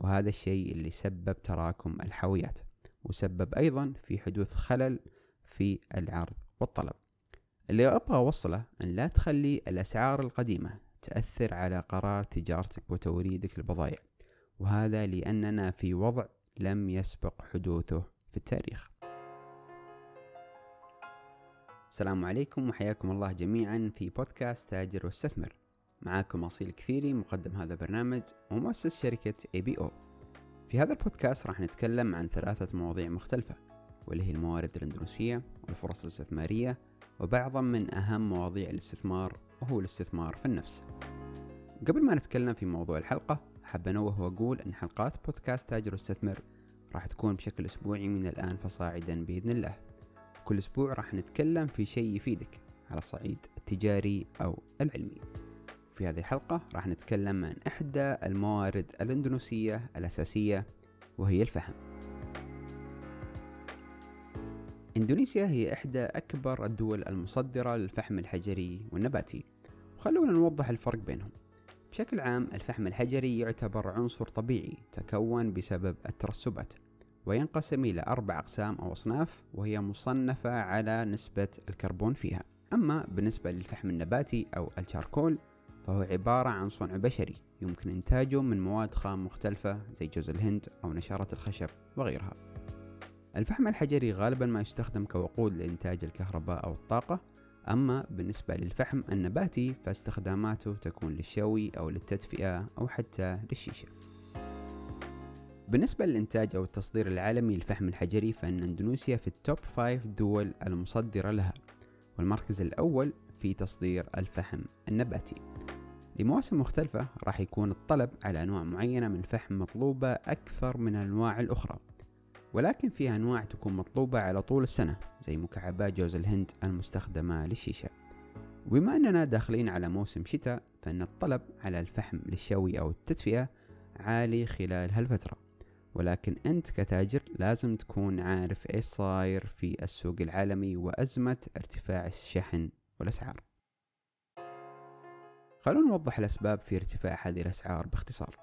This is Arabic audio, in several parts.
وهذا الشيء اللي سبب تراكم الحاويات وسبب أيضا في حدوث خلل في العرض والطلب. اللي أبغى أوصله أن لا تخلي الأسعار القديمة تأثر على قرار تجارتك وتوريدك للبضائع وهذا لأننا في وضع لم يسبق حدوثه في التاريخ. السلام عليكم وحياكم الله جميعا في بودكاست تاجر واستثمر. معاكم أصيل كثيري مقدم هذا البرنامج ومؤسس شركة ABO في هذا البودكاست راح نتكلم عن ثلاثة مواضيع مختلفة واللي هي الموارد الأندونيسية والفرص الاستثمارية وبعضا من أهم مواضيع الاستثمار وهو الاستثمار في النفس. قبل ما نتكلم في موضوع الحلقة حاب أنوه وأقول أن حلقات بودكاست تاجر واستثمر راح تكون بشكل أسبوعي من الآن فصاعدا بإذن الله. كل أسبوع راح نتكلم في شيء يفيدك على الصعيد التجاري أو العلمي. في هذه الحلقة راح نتكلم عن إحدى الموارد الأندونيسية الأساسية وهي الفحم إندونيسيا هي إحدى أكبر الدول المصدرة للفحم الحجري والنباتي وخلونا نوضح الفرق بينهم. بشكل عام الفحم الحجري يعتبر عنصر طبيعي تكون بسبب الترسبات وينقسم إلى أربع أقسام أو أصناف وهي مصنفة على نسبة الكربون فيها. أما بالنسبة للفحم النباتي أو الشاركول فهو عبارة عن صنع بشري يمكن إنتاجه من مواد خام مختلفة زي جوز الهند أو نشارة الخشب وغيرها. الفحم الحجري غالبا ما يستخدم كوقود لإنتاج الكهرباء أو الطاقة أما بالنسبة للفحم النباتي فاستخداماته تكون للشوي أو للتدفئة أو حتى للشيشة. بالنسبة للإنتاج أو التصدير العالمي للفحم الحجري فإن إندونيسيا في التوب 5 دول المصدرة لها والمركز الأول في تصدير الفحم النباتي. لمواسم مختلفة راح يكون الطلب على أنواع معينة من الفحم مطلوبة أكثر من الأنواع الأخرى. ولكن في أنواع تكون مطلوبة على طول السنة زي مكعبات جوز الهند المستخدمة للشيشة. وبما أننا داخلين على موسم شتاء فإن الطلب على الفحم للشوي أو التدفئة عالي خلال هالفترة. ولكن أنت كتاجر لازم تكون عارف إيش صاير في السوق العالمي وأزمة ارتفاع الشحن والأسعار. خلونا نوضح الأسباب في ارتفاع هذه الأسعار باختصار.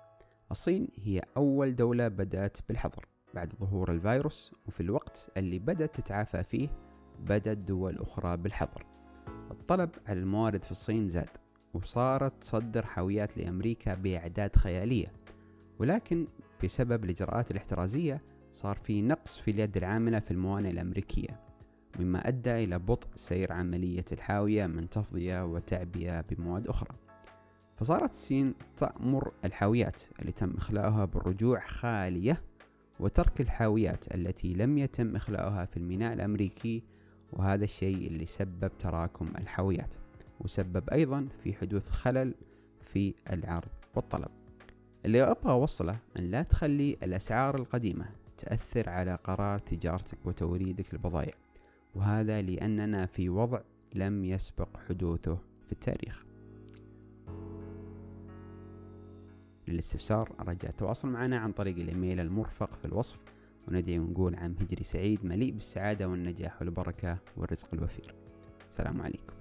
الصين هي أول دولة بدأت بالحظر بعد ظهور الفيروس وفي الوقت اللي بدأت تتعافى فيه بدأت دول أخرى بالحظر. الطلب على الموارد في الصين زاد وصارت تصدر حاويات لأمريكا بأعداد خيالية. ولكن بسبب الإجراءات الاحترازية صار في نقص في اليد العاملة في الموانئ الأمريكية مما أدى إلى بطء سير عملية الحاوية من تفضية وتعبئة بمواد أخرى. فصارت الصين تأمر الحاويات اللي تم إخلاؤها بالرجوع خالية وترك الحاويات التي لم يتم إخلاؤها في الميناء الأمريكي وهذا الشيء اللي سبب تراكم الحاويات وسبب أيضا في حدوث خلل في العرض والطلب. اللي أبغى أوصله أن لا تخلي الأسعار القديمة تأثر على قرار تجارتك وتوريدك للبضائع وهذا لأننا في وضع لم يسبق حدوثه في التاريخ. للاستفسار رجاء التواصل معنا عن طريق الإيميل المرفق في الوصف وندعي ونقول عام هجري سعيد مليء بالسعادة والنجاح والبركة والرزق الوفير. السلام عليكم.